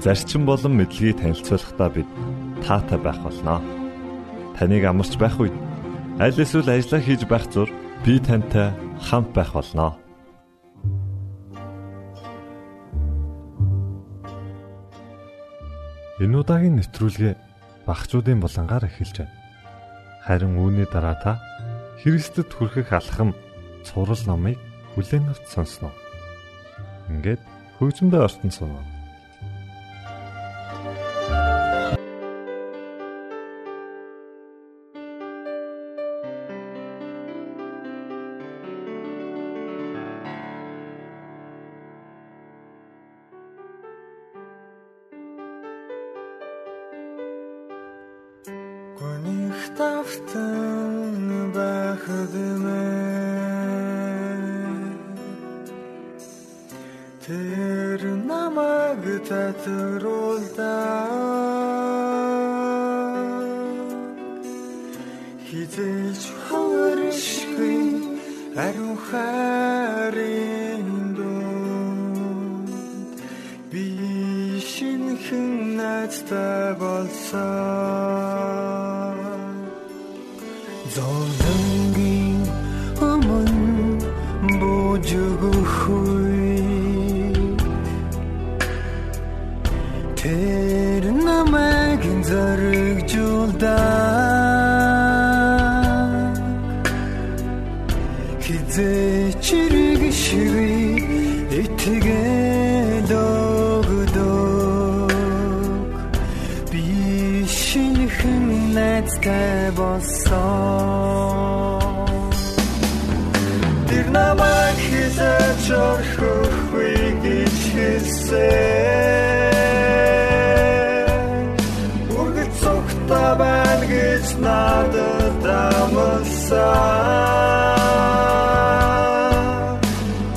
зарчим болон мэдлэгийг танилцуулахдаа бид таатай байх болноо. Таныг амарч байх үед аль эсвэл ажиллаа хийж байх зур би тантай хамт байх болноо. Энэ удаагийн нэвтрүүлгээ багчуудын булангаар эхэлж байна. Харин үүний дараа та Христэд хүрэхэх алхам цуврал номыг хүлээн авч сонсноо. Ингээд хөгжмөдөө ортон сунаа. Хизээч хавршгүй ариун хайрын дунд би шинхэн найзтай болсон. Зовлонгийн өмнө бужиггүй Намайг хизээч орхихгүй гэж хэлсэн Үргэлж цогтой байна гэж надад амласан.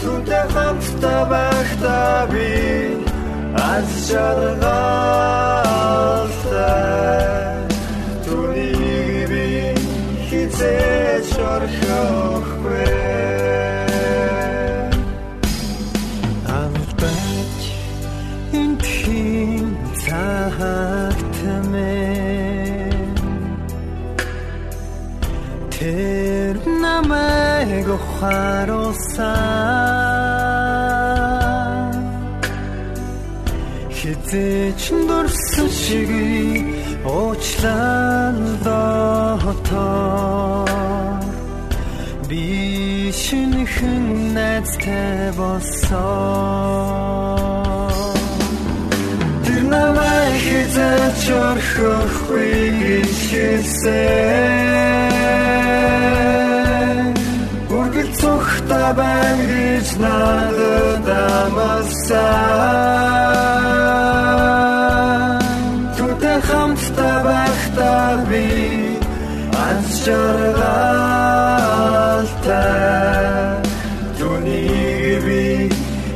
Түнтэй хамтдаа байхдаа би аз жаргалтай. Түүнийг би хизээч орхихгүй ухааруулсан Хизээч дурсан шиг уучлал дотор Би шинхэн найзтай болсон. Тэр намайг хизээч орхихгүй гэж хэлсэн цогтой байна гэж надад амласан Түнтэй хамтдаа байхдаа би аз жаргалтай. Түүнийг би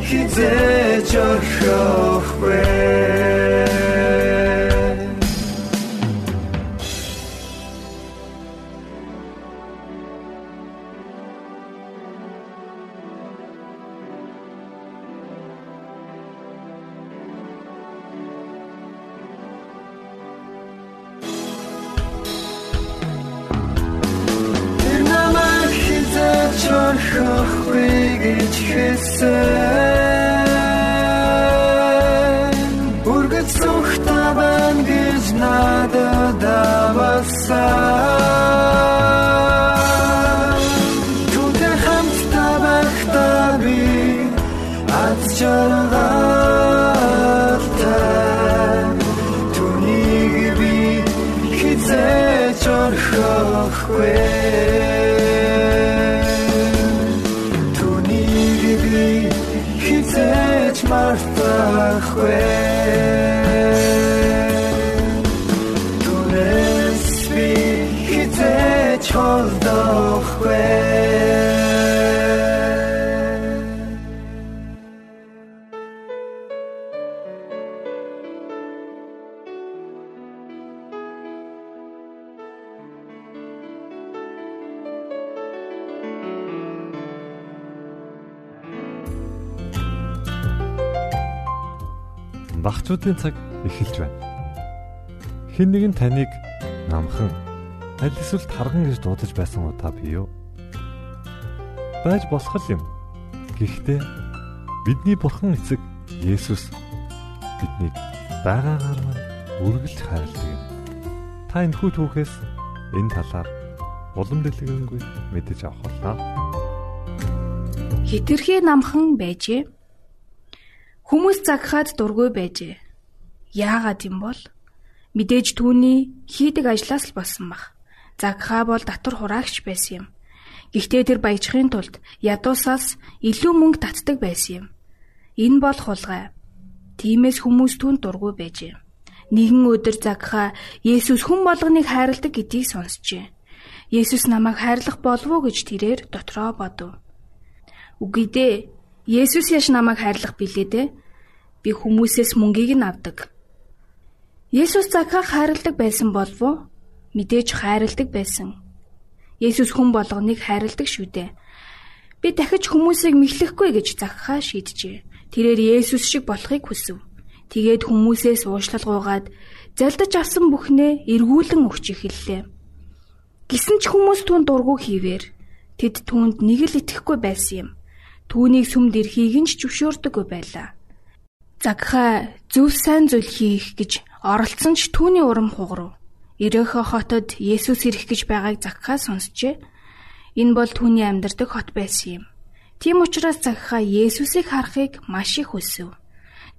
хизээч орхихгүй орхихгүй гэж хэлсэн багцуудын цаг эхэлж байна. Хэн нэгэн таныг намхан аль эсвэл тарган гэж дуудаж байсан удаа бий юу? Байж болох юм. Гэхдээ бидний бурхан эцэг Есүс биднийг байгаагаар маань үргэлж хайрладаг юм. Та энэ хүү түүхээс энэ талаар улам дэлгэрэнгүй мэдэж авах болоо. Хитрхи намхан байжээ. Хүмүүс загхаад дургүй байжээ. Яагаад юм бол мэдээж түүний хийдэг ажлаас л болсон баг. Загхаа бол татвар хураагч байсан юм. Гэхдээ тэр баяжхын тулд ядуусаас илүү мөнгө татдаг байсан юм. Энэ бол хулгай. Тиймээс хүмүүс түүнд дургүй байжээ. Нэгэн өдөр загхаа Есүс хүн болгоныг хайрладаг гэдгийг сонсчээ. Есүс намайг хайрлах болов уу гэж тэрээр дотроо бодов. Үгүй дээ. Есүс яш намайг хайрлах билээ дээ. Би хүмүүсээс мөнгийг нь авдаг. Есүс Закхаг хайрладаг байсан болов уу? Мэдээж хайрладаг байсан. Есүс хүн болгоныг хайрладаг шүү дээ. Би дахиж хүмүүсийг мэхлэхгүй гэж Закхаа шийджээ. Тэрээр Есүс шиг болохыг хүсв. Тэгээд хүмүүсээс уушлал гуугаад залдаж авсан бүхнээ эргүүлэн өгч эхэллээ. Гисэн ч хүмүүс түүнд дургу хийвэр тэд түүнд нэг л итгэхгүй байсан юм. Түүнийг сүмд ирэхийг нь ч зөвшөөрдөггүй байлаа. Загха зөв сайн зүйл хийх гэж оролцсон ч түүний урам хугарав. Ирехө хотод Есүс ирэх гэж байгааг Загха сонсчээ. Энэ бол түүний амьдардаг хот байсан юм. Тийм учраас Загха Есүсийг харахыг маш их хүсв.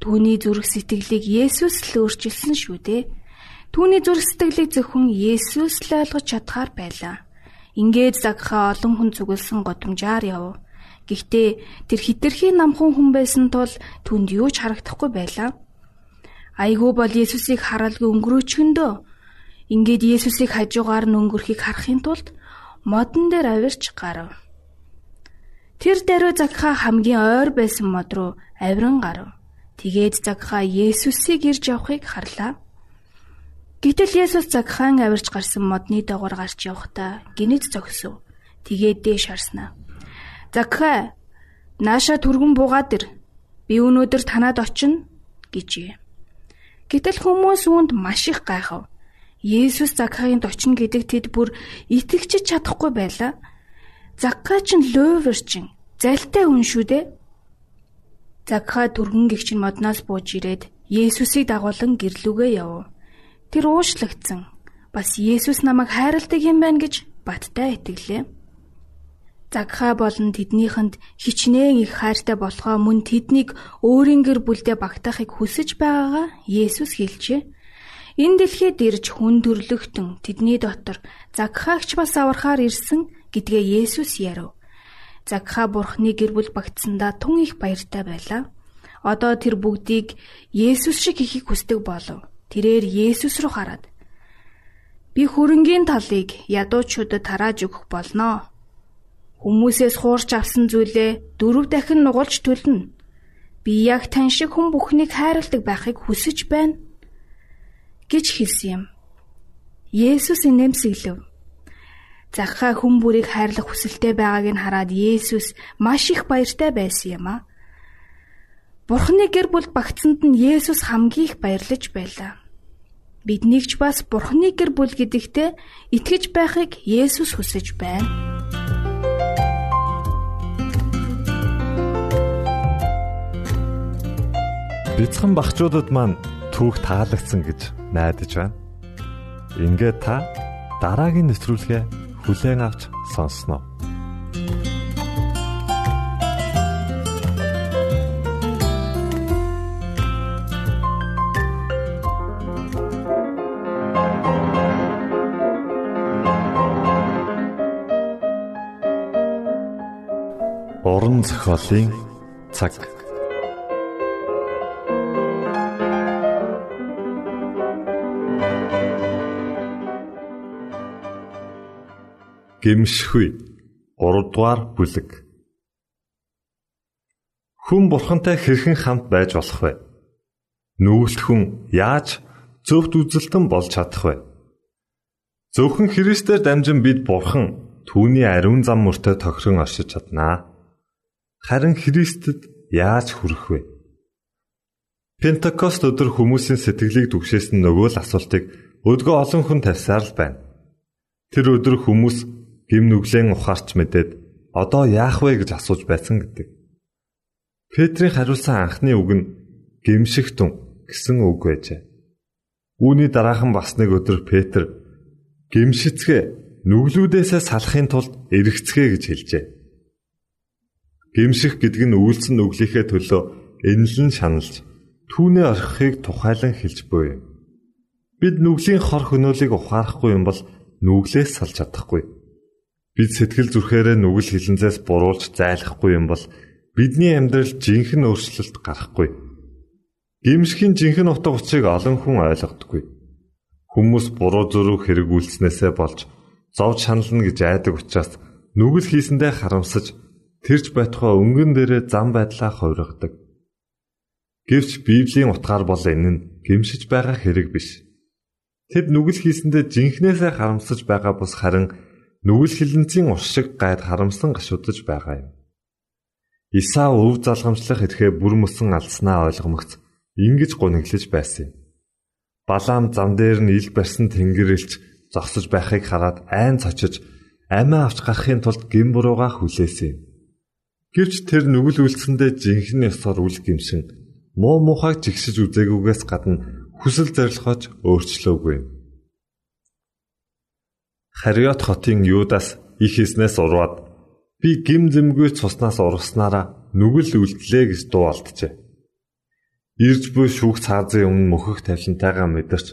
Түүний зүрх сэтгэлийг Есүс л өөрчилсөн шүү дээ. Түүний зүрх сэтгэлийг зөвхөн Есүс л ойлгож чадхаар байлаа. Ингээд загха олон хүн зүгэлсэн годамжаар яв. Гэхдээ тэр хитрхийн намхан хүн байсан тул түнд юу ч харагдахгүй байлаа. Айгүй бол Есүсийг харалгүй өнгөрөөчгөндөө ингээд Есүсийг хажуугаар нь өнгөрөхийг харахын тулд модон дээр авирч гарав. Тэр даруй загха хамгийн ойр байсан мод руу авиран гарав. Тэгээд загха Есүсийг ирж явахыг харлаа. Гэтэл Есүс загхаан авирч гарсан модны дагавар гарч явахдаа гинэд зогсов. Тэгээд дээш харснаа. Загхаа нааша түргэн буугаад ир. Би өнөөдөр танад очино гэжээ. Гэтэл хүмүүс үүнд маш их гайхав. Есүс Закхагийн очино гэдэг тэд бүр итгэж чадахгүй байлаа. Закха ч лөөвөрчин залтай хүн шүү дээ. Закха түргэн гихчин модноос бууж ирээд Есүсийг дагуулan гэрлүүгээ яв. Тэр уушлагдсан. Бас Есүс намайг хайрладаг юм байна гэж баттай итгэлээ. Загха болон тэднийхэнд хичнээн их хайртай болохоо мөн тэднийг өөрийн гэр бүлдээ багтаахыг хүсэж байгаагаа Есүс хэлжээ. Энэ дэлхийд ирж хүн төрлөختөн тэдний дотор Загхаагч бас аврахаар ирсэн гэдгээ Есүс ярив. Загха бурхны гэр бүл багтсандаа тун их баяртай байлаа. Одоо тэр бүгдийг Есүс шиг хийхийг хүсдэг болов. Тэрээр Есүс рүү хараад би хөрөнгийн талыг ядуучуудад тарааж өгөх болноо. Хүмүүсээс хуурч авсан зүйлээ дөрөв дахин нугалж төлнө. Би яг тань шиг хүн бүхнийг хайрладаг байхыг хүсэж байна гэж хэлсэн юм. Есүс инээмсэглэв. Захаа хүн бүрийг хайрлах хүсэлтэй байгааг нь хараад Есүс маш их баяртай байсан юм а. Бурхны гэр бүл багтсанд нь Есүс хамгийн их баярлаж байлаа. Биднийг ч бас Бурхны гэр бүл гэдэгтээ итгэж байхыг Есүс хүсэж байна. Бяцхан багчуудад маань түүх таалагдсан гэж найдаж байна. Ингээд та дараагийн нэвтрүүлгээ хүлээн авч сонсноо. уран зохиолын цаг гимшгүй 3 дугаар бүлэг Хүн бурхантай хэрхэн хамт байж болох вэ? Нүгэлт хүн яаж зөвхт үзэлтэн болж чадах вэ? Зөвхөн Христээр дамжин бид бурхан түүний ариун зам мөртөө тохирон оршиж чаднаа. Харин Христэд яаж хүрэх вэ? Пентакост өдөр хүмүүсийн сэтгэлийг түгшээсэн нөгөө л асуултыг өдгөө олон хүн тавьсаар л байна. Тэр өдөр хүмүүс гим нүглэн ухаарч мэдээд одоо яах вэ гэж асууж байсан гэдэг. Петрийн хариулсан анхны үг нь гимшигтэн гэсэн үг байжээ. Үүний дараахан бас нэг өдөр Петр гимшицгээ нүглүүдээсээ салахын тулд эргэцгээ гэж хэлжээ. Гимших гэдэг нь үйлцэн нүглийнхээ төлөө энэлэн шаналж түүнээ орхихыг тухайлан хэлж буй. Бид нүглийн хор хөнөөлийг ухаарахгүй юм бол нүглээс салж чадахгүй. Бид сэтгэл зүрхээрээ нүгэл хилэнцээс буруулж зайлахгүй юм бол бидний амьдрал жинхэнэ өөрчлөлт гарахгүй. Гимшхийн жинхэнэ утга учирыг олон хүн ойлгодоггүй. Хүмүүс буруу зөрүү хэрэг үйлснээсээ болж зовж шанална гэж айдаг учраас нүгэл хийсэндээ харамсаж тэрч байтугай өнгөн дээрээ зам байдлаа хувиргадаг. Гэвч Библийн утгаар бол энэ нь гимшиж байгаа хэрэг биш. Тэд нүгэл хийсэндээ жинхнээсээ харамсаж байгаа бус харин нүгэл хилэнцийн уршиг гайд харамсан гашуудж байгаа юм. Исаа өв залгамжлах эрхээ бүр мөсөн алдснаа ойлгомогц ингэж гуниглаж байсан юм. Балаам зам дээр нь ил барьсан тэнгэрэлч зогсож байхыг хараад айн цочиж амиа авч гарахын тулд гин бурууга хүлээсэн. Гэвч тэр нүгэл үлдсэндээ жинхэнэ ёсоор үл гимшин муу мухайг жигсэж үзээгүйгээс гадна хүсэл зорилгооч өөрчлөөгүй. Хариот хотын Юдас их хийснээс урваад би гим зэмгүй цуснаас ургаснараа нүгэл үлдлээ гэж дуу алджээ. Ирж буй шүүх цаазын өмнө мөхөх тавилантайгаа мэдэрч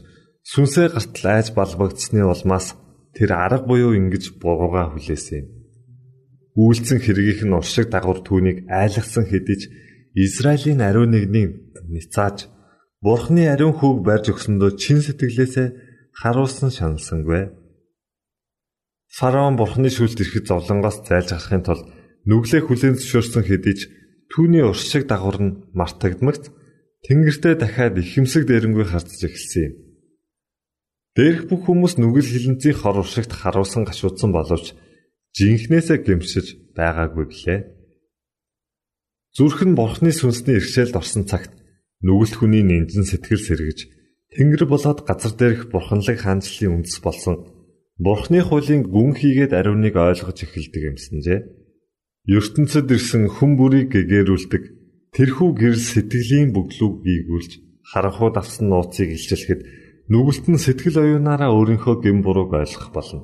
сүнсээ гартал айж балбагдсны улмаас тэр арга буюу ингэж бурууга хүлээсэн юм үйлцэн хэргийнх нь уршиг дагавар түүнийг айлгсан хэдий ч Израилийн ариун нэгний ницааж Бурхны ариун хүүг барьж өгсөндөө чин сэтгэлээсээ харуулсан шаналсангүй. Фараон Бурхны шүлт ирэхэд зовлонгоос зайлж гарахын тулд нүглээ хүлээн зөвшөөрсөн хэдий ч түүний уршиг дагавар нь мартагдмагц тэнгэртээ дахиад ихэмсэг дээрэнгүй харцж эхэлсэн юм. Дээрх бүх хүмүүс нүгэл хилэнцийн хор уршигт харуулсан гашуудсан боловч жинхнээсээ гэмшиж байгаагүй гэлээ. Зүрх нь бурхны сүнсний иршээлд орсон цагт нүгэлт хүний нэмжин сэтгэл сэргэж Тэнгэр болоод газар дээрх бурханлаг хаанчлалын үндэс болсон Бурхны хуулийн гүн хийгээд ариуныг ойлгож эхэлдэг юмсанжээ. ертөнцид ирсэн хүн бүрийг гэгэрүүлдэг тэрхүү гэрэл сэтгэлийн бүглүүг гүйгүүлж харанхууд авсан нууцыг илчилэхэд нүгэлт нь сэтгэл оюунаараа өөрийнхөө гэм бурууг ойлгох болно.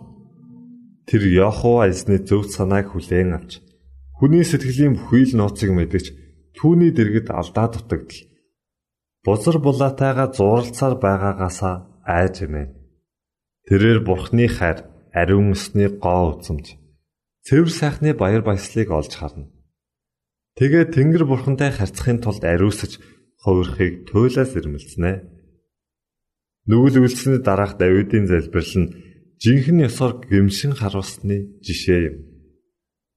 Тэр Яхова эзний зөв санааг хүлээн авч хүний сэтгэлийн бүхий л нууцыг мэдгэж түүний дэргэд алдаа дутагдал. Бузар булаатайгаа зуралцаар байгаагаасаа айж эмээ. Тэрээр бурхны хайр, ариун өсний гоо үзэмж, цэвэр сайхны баяр баясгалыг олж харна. Тэгээ Тэнгэр бурхантай харьцахын тулд ариусж хувирхыг туйлаас ирмэлцэнэ. Нүгэл үлдсэний дараах Давидын залбирал нь жинхэнэ ёсоор гэмшин харуулсны жишээ юм.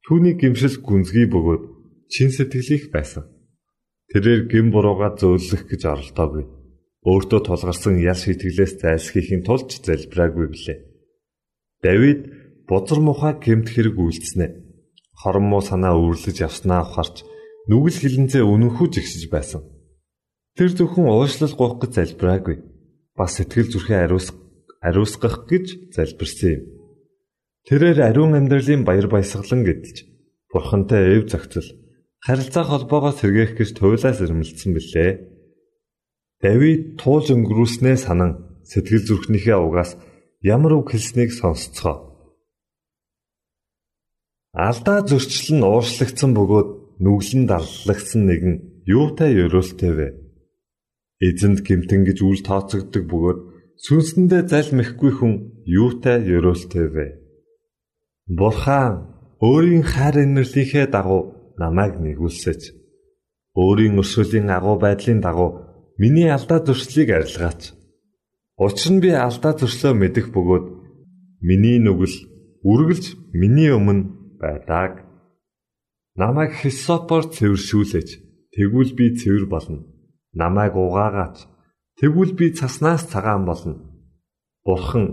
Түүний гэмшил гүнзгий бөгөөд чин сэтгэлийнх байсан. Тэрээр гэм бурууга зөөлөх гэж оролдоогүй. Өөртөө тулгарсан ял шитгэлээс зайлсхийхин тулд залбираагүй билээ. Давид бузар мухай гэмт хэрэг үйлдснэ. Хорон муу санаа үүрлэж явснаа ухаарч нүгэл хилэнцээ үнэнхүү жигсэж байсан. Тэр зөвхөн уушлал гоох гэж залбираагүй. Бас сэтгэл зүрхээ ариусгах ариусгах гэж залбирсан юм. Тэрээр ариун амьдралын баяр баясгалан гэдэлж бурхантай эв зохицол харилцаа холбоогоо сэргээх гэж туйлаас ирмэлцсэн билээ. Давид туулж өнгөрүүлснээ санан сэтгэл зүрхнийхээ угаас ямар үг хэлснийг сонсцгоо. Алдаа зөрчил нь уушлагдсан бөгөөд нүглэн даллагдсан нэгэн юутай ёроолтой вэ? Эзэнд гимтэн гэж үл тооцогддог бөгөөд Сүнсэндээ залмихгүй хүн юутай ёроолтой вэ? Бурхан өөрийн хайр инэрлийнхээ дагуу намайг нэгүүлсэж өөрийн өршөөлийн агуу байдлын дагуу миний алдаа зуршлыг арилгаач. Учир нь би алдаа зуршлоо мэдэх бөгөөд миний нүгэл үргэлж миний өмнө байдаг. Намайг хисопор цэвэршүүлээч. Тэгвэл би цэвэр болно. Намайг угаагаач. Тэгвэл би цаснаас цагаан болно. Бурхан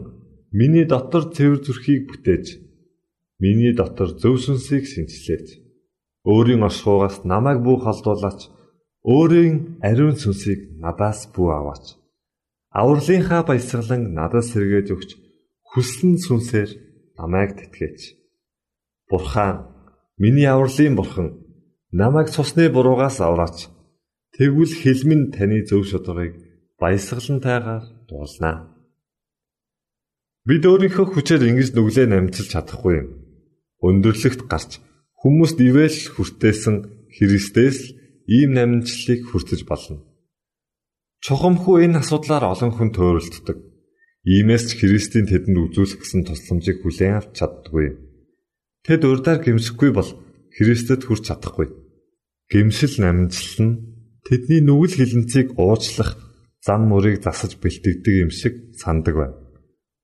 миний дотор цэвэр зүрхийг бүтээж миний дотор зөв сүнсийг шинчлээч. Өөрийн оршихугаас намайг бүү холдуулаач. Өөрийн ариун сүнсийг надаас бүү аваач. Авралынхаа баясгалан надад сэргээж өгч хүссэн сүнсээр намайг тэтгэж. Бурхан миний авралын бурхан намайг цусны буруугаас авраач. Тэгвэл хэлмэн таны зөв шударгыг баясгалантайгаар дуулнаа. Бид өөрийнхөө хүчээр ингэж нүглээ намжилж чадахгүй юм. Өндөрлөгт гарч хүмүүст ивэл хүртээсэн Христээс л ийм намжлалыг хүртэж болно. Чухамхүү энэ асуудлаар олон хүн төөрөлддөг. Иймээс ч Христийн тэдэнд үзүүлэх гэсэн тусламжийг хүлээн авч чаддаггүй. Тэд урдаар гимшихгүй бол Христэд хүрч чадахгүй. Гимшил намжлал нь тэдний нүгэл хилэнцгийг уучлах зам мөрийг засаж бэлтгэдэг юм шиг сандаг байна.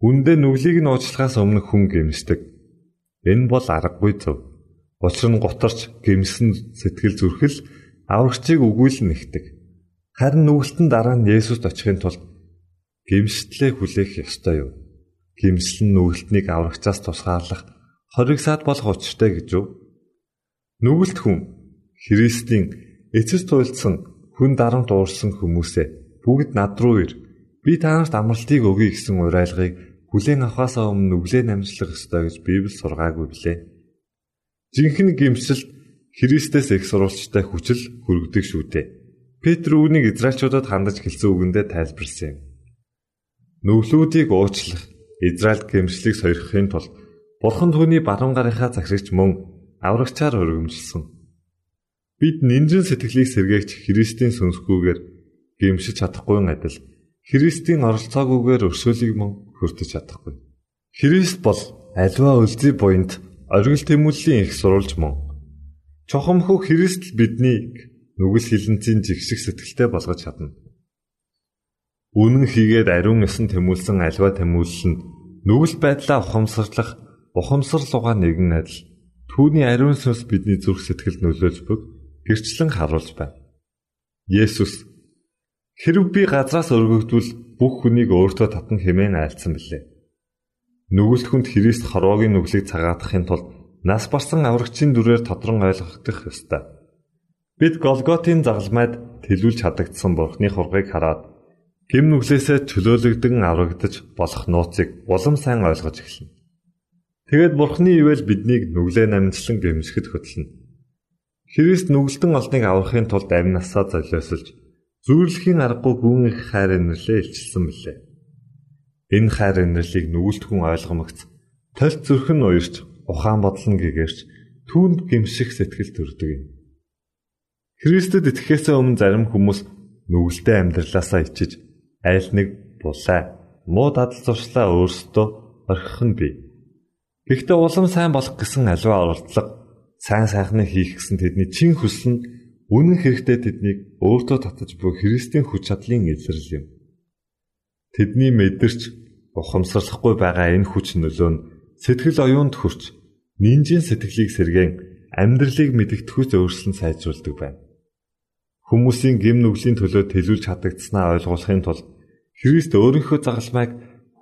Үндэ нүглийг нь уучлахаас өмнө хүн гимшдэг. Энэ бол аргагүй зөв. Учир нь гутарч гимсэн сэтгэл зүрхэл аврагчийг өгүүлэн нэгдэг. Харин нүгэлтэн дараа нь Есүст очихын тулд гимстлээ хүлээх ёстой юу? Гимсэл нь нүгэлтнийг аврагчаас тусгаарлах хориг саад болох учиртай гэж юу? Нүгэлт хүн Христийн эцэс туйлдсан хүн дарамт уурсан хүмүүсээ бүгд над руу ир. Би та нарт амралтыг өгье гэсэн уриалгыг хүлээн авахаас өмнө нүглээ намжлах ёстой гэж Библи сургаагүй билээ. Жинхэнэ гимсэлд Христэс их сурвалжтай хүчил хүргэдэг шүү дээ. Петр үүнийг Израильчуудад хандаж хэлсэн үгэндээ тайлбарлсан юм. Нүглүүдийг уучлах, Израильд гимслийг сойрхохын тулд Бурхан түүний баруун гарынхаа загшигч мөн аврагчаар өргөмжилсөн. Бид нинжин сэтгэлийг сэргээгч Христийн сүнсгүйгээр гимшиж чадахгүй адил Христийн оролцоогүйгээр өршөөлийг мөн хүртэж чадахгүй. Христ бол альва үлзий буйнд оргил тэмүүллийн их сурулж мөн. Чухамхүү Христ биднийг нүгэл хилэнцийн жигших сэтгэлтэй болгож чадна. Үнэн хийгээд ариун эсэн тэмүүлсэн альва тэмүүлэл нь нүгэл байдлаа ухамсарлах ухамсарлууга нэгэн адил түүний ариун сүнс бидний зүрх сэтгэлд нөлөөлж бүг гэрчлэн харуулж байна. Есүс хэрв би газраас өргөгдвөл бүх хүнийг өөртөө татна хэмээн айлцсан билээ. Нүгэлт хүнд Христ хорвоогийн нүглийг цагаатгахын тулд нас барсан аврагчийн дүрээр тодрон ойлгох ёстой. Бид Голготын загалмайд тэлүүлж хадагдсан Бурхны хургийг хараад гим нүглээсээ чөлөөлөгдөн аврагдаж болох нууцыг улам сайн ойлгож эхэлнэ. Тэгэд Бурхны ивэл биднийг нүглээ намжлан гэмшгэд хөтлөнө. Христ нүгэлтэн олныг аврахын тулд амь насаа золиосолж Зүйрлэхийн аргагүй гүн их хайр инэрлээ илчилсэн билээ. Энэ хайр инэрлийг нүгэлт хүн ойлгомогц толь зүрх нь уярч ухаан бодол нь гэгэрч түүнд гимших сэтгэл төрдөг юм. Христэд итгэхээс өмнө зарим хүмүүс нүгэлтэй амьдралаасаа ичиж айл нэг булаа муу дадал зуршлаа өөрсдөө орхих нь бий. Гэхдээ улам сайн болох гэсэн аливаа оролдлого сайн сайхныг хийх гэсэн тэдний чин хүсэл нь Үнэн хэрэгтээ тэднийг өөртөө татаж буй Христийн хүч чадлын илрэл юм. Тэдний мэдэрч ухамсарлахгүй байгаа энэ хүч нөлөө нь сэтгэл оюунд хүрч нинжийн сэтгэлийг сэргээн амьдралыг мэдгэдэгхүйц өөрчлөн сайжруулдаг байна. Хүмүүсийн гим нүглийн төлөө төлөвлөж чадагдсанаа ойлгуулахын тулд Христ өөрийнхөө загалмайг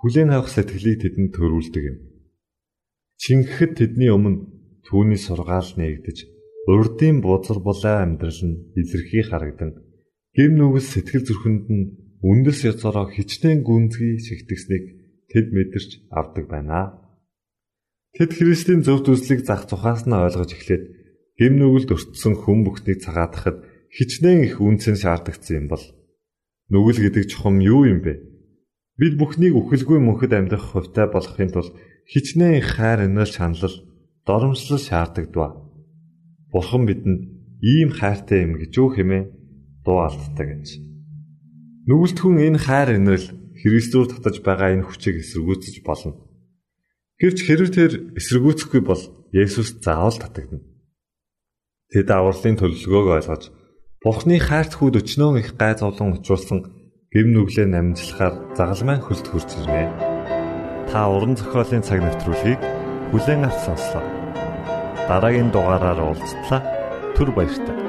хүлээн авах сэтгэлийг тэдэнд төрүүлдэг юм. Чингэхэд тэдний өмнө түүний сургаал нээгдэж урдын бузар булаа амьдрал нь илэрхий харагдан гим нүгэл сэтгэл зүрхэнд нь үндэс яцороо хичнээн гүнзгий шигтгсэнийг тэд мэдэрч авдаг байна. Тэд Христийн зөв төслийг зах тухаас нь ойлгож эхлээд гим нүгэлд өртсөн хүн бүхнийг цагаатахад хичнээн их үнцэн шаардагдсан юм бол нүгэл гэдэг чухам юу юм бэ? Бид бүхнийг үхэлгүй мөнхөд амьдрах хувьтай болохын тулд хичнээн их хайр инээл шаналл доромжлол шаарддаг. Бурхан бидэнд ийм хайртай юм гэж юу хэмээн дуу алддаг гэж. Нүгэлт хүн энэ хайр инрэл Христээр татаж байгаа энэ хүчийг эсэргүүцэж болно. Гэвч хэрэг тэр эсэргүүцэхгүй бол Есүс заавал татагдана. Тэд авралын төлөвлөгөөг ойлгож Бурхны хайрт хүүд өчнөө их гай зовлон учруулсан гэм нүглээ намжлахаар загалмайн хөлд хурж ирнэ. Та уран зохиолын цаг навтруулыг Хүлээн авч сонслоо. Дараагийн дугаараар уулзтлаа. Түр баярлалаа.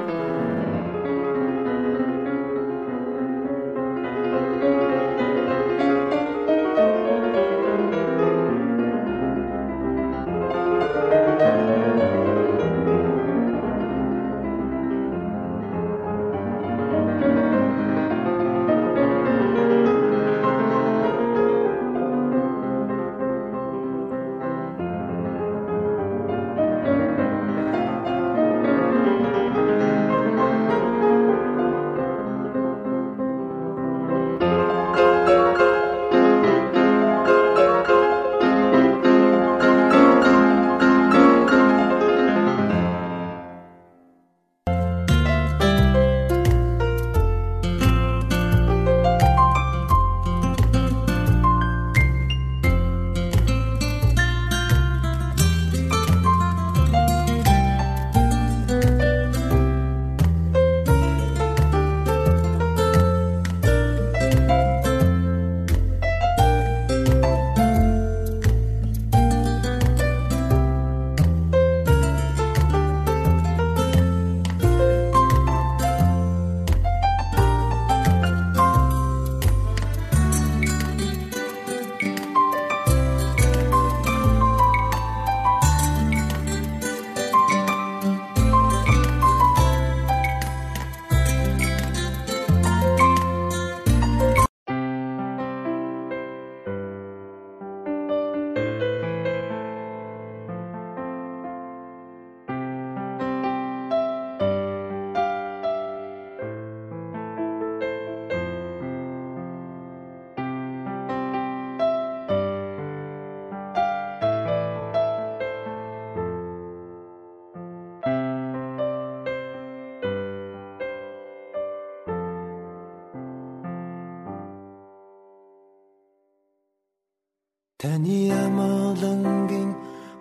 Таны амгалангийн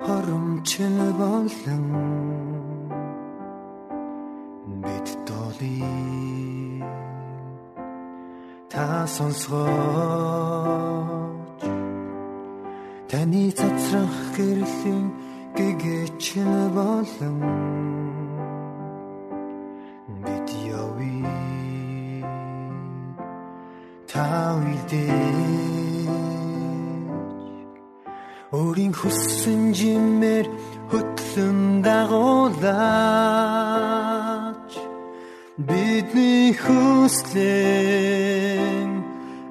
хоромч нь болон бид доли та сонсгооч. Таны цацрах гэрлийн гэгэч нь болон бид явъя та үйлдээ өөрийн хүссэн жимээр хөтлөн дагуулаач. Бидний хүслэн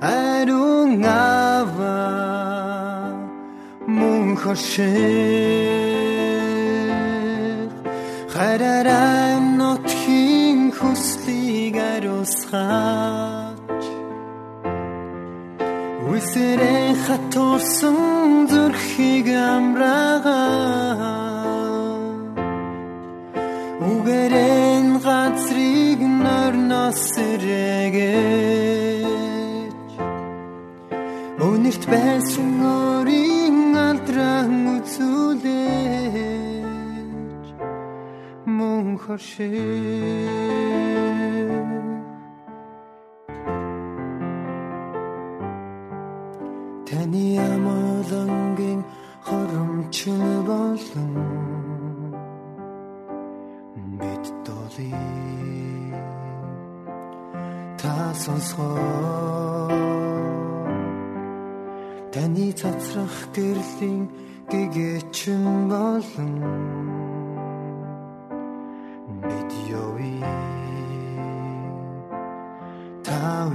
ариун ава мөн хошиг. Хараарай нотхийн хүслийг ариусгаач Үсэрэн хатурсан зүрхийг амраага. Үгэрэн газрыг норноос сэрэгэж Өнөрт байсан өөрийн алдран үзүүлэж Мөн хошиг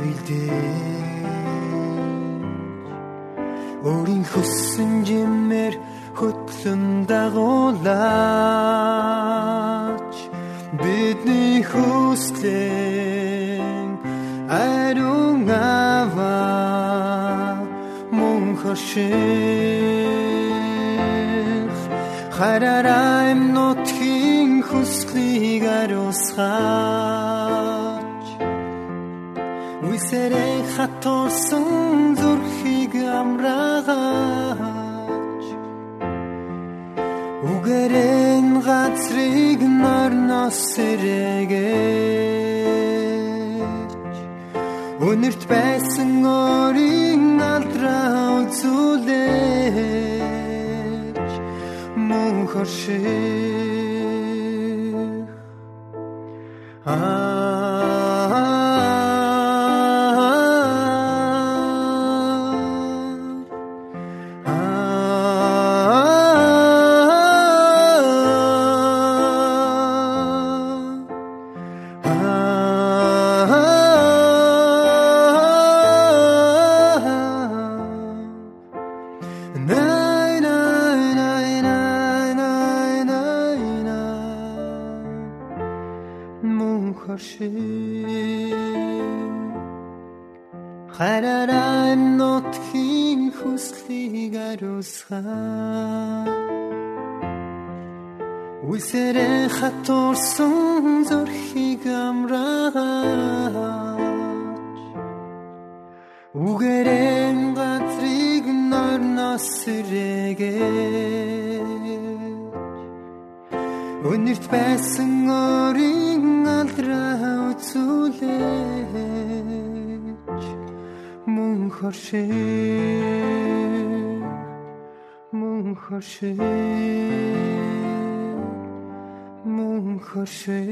та үйлдээ өөрийн хүссэн жимээр хөтлөн дагуулаач бидний хүслэн ариун ава мөн хошиг Үсэрэй хатурсан зүрхийг амраагач Үгэрэн газрыг норноос сэрэгэж Өнөрт байсан өөрийн алдраа үзүүлэж хорших аа Үгэрэн газрыг норноос сэрээгээ Өнөрт байсан өрийн алдраа үзүүлээч. Мөн хоршиг Мөн хоршиг Мөн хоршиг